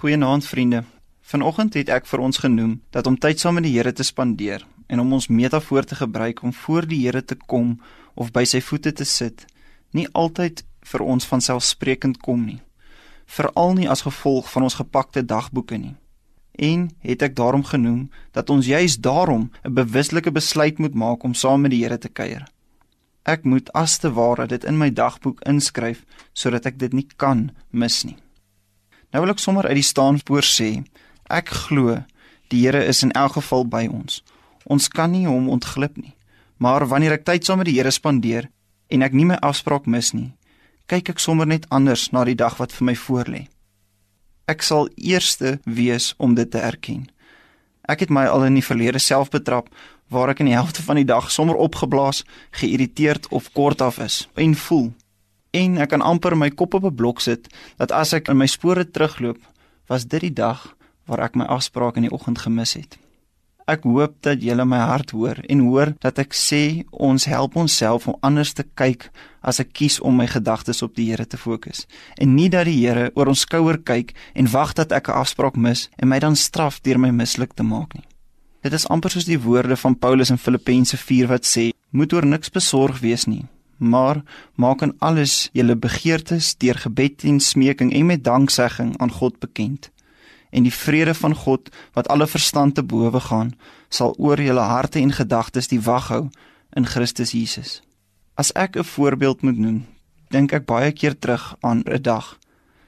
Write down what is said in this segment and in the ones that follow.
Goeienaand vriende. Vanoggend het ek vir ons genoem dat om tyd saam met die Here te spandeer en om ons metafoor te gebruik om voor die Here te kom of by sy voete te sit, nie altyd vir ons van selfsprekend kom nie. Veral nie as gevolg van ons gepakte dagboeke nie. En het ek daarom genoem dat ons juis daarom 'n bewuslike besluit moet maak om saam met die Here te kuier. Ek moet as te ware dit in my dagboek inskryf sodat ek dit nie kan mis nie. Nou wil ek sommer uit die staanspoor sê, ek glo die Here is in elk geval by ons. Ons kan nie hom ontglip nie. Maar wanneer ek tyd saam met die Here spandeer en ek nie my afspraak mis nie, kyk ek sommer net anders na die dag wat vir my voorlê. Ek sal eerste wees om dit te erken. Ek het my al in die verlede self betrap waar ek in die helfte van die dag sommer opgeblaas, geïrriteerd of kort af is en voel en ek kan amper my kop op 'n blok sit dat as ek in my spore terugloop, was dit die dag waar ek my afspraak in die oggend gemis het. Ek hoop dat julle my hart hoor en hoor dat ek sê ons help onsself om anders te kyk as ek kies om my gedagtes op die Here te fokus en nie dat die Here oor ons skouer kyk en wag dat ek 'n afspraak mis en my dan straf deur my misluk te maak nie. Dit is amper soos die woorde van Paulus in Filippense 4 wat sê: "Moet oor niks besorg wees nie, maar maak in alles julle begeertes deur gebed en smeking en met danksegging aan God bekend. En die vrede van God wat alle verstand te bowe gaan, sal oor julle harte en gedagtes die wag hou in Christus Jesus. As ek 'n voorbeeld moet noem, dink ek baie keer terug aan 'n dag.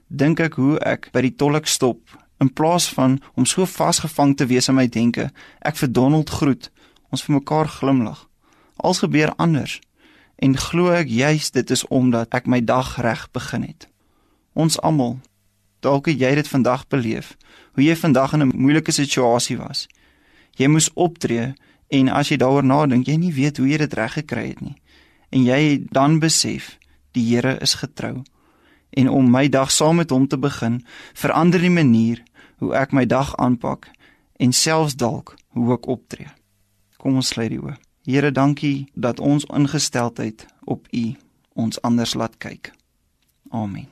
Dink ek hoe ek by die tolk stop in plaas van om so vasgevang te wees in my denke, ek vir Donald groet, ons vir mekaar glimlag. Als gebeur anders en glo ek juis dit is omdat ek my dag reg begin het. Ons almal, dalk het jy dit vandag beleef, hoe jy vandag in 'n moeilike situasie was. Jy moes optree en as jy daaroor nadink, jy nie weet hoe jy dit reg gekry het nie. En jy dan besef, die Here is getrou. En om my dag saam met hom te begin, verander die manier hoe ek my dag aanpak en selfs dalk hoe ek optree. Kom ons sluit die oë. Here, dankie dat ons ingesteldheid op U ons anders laat kyk. Amen.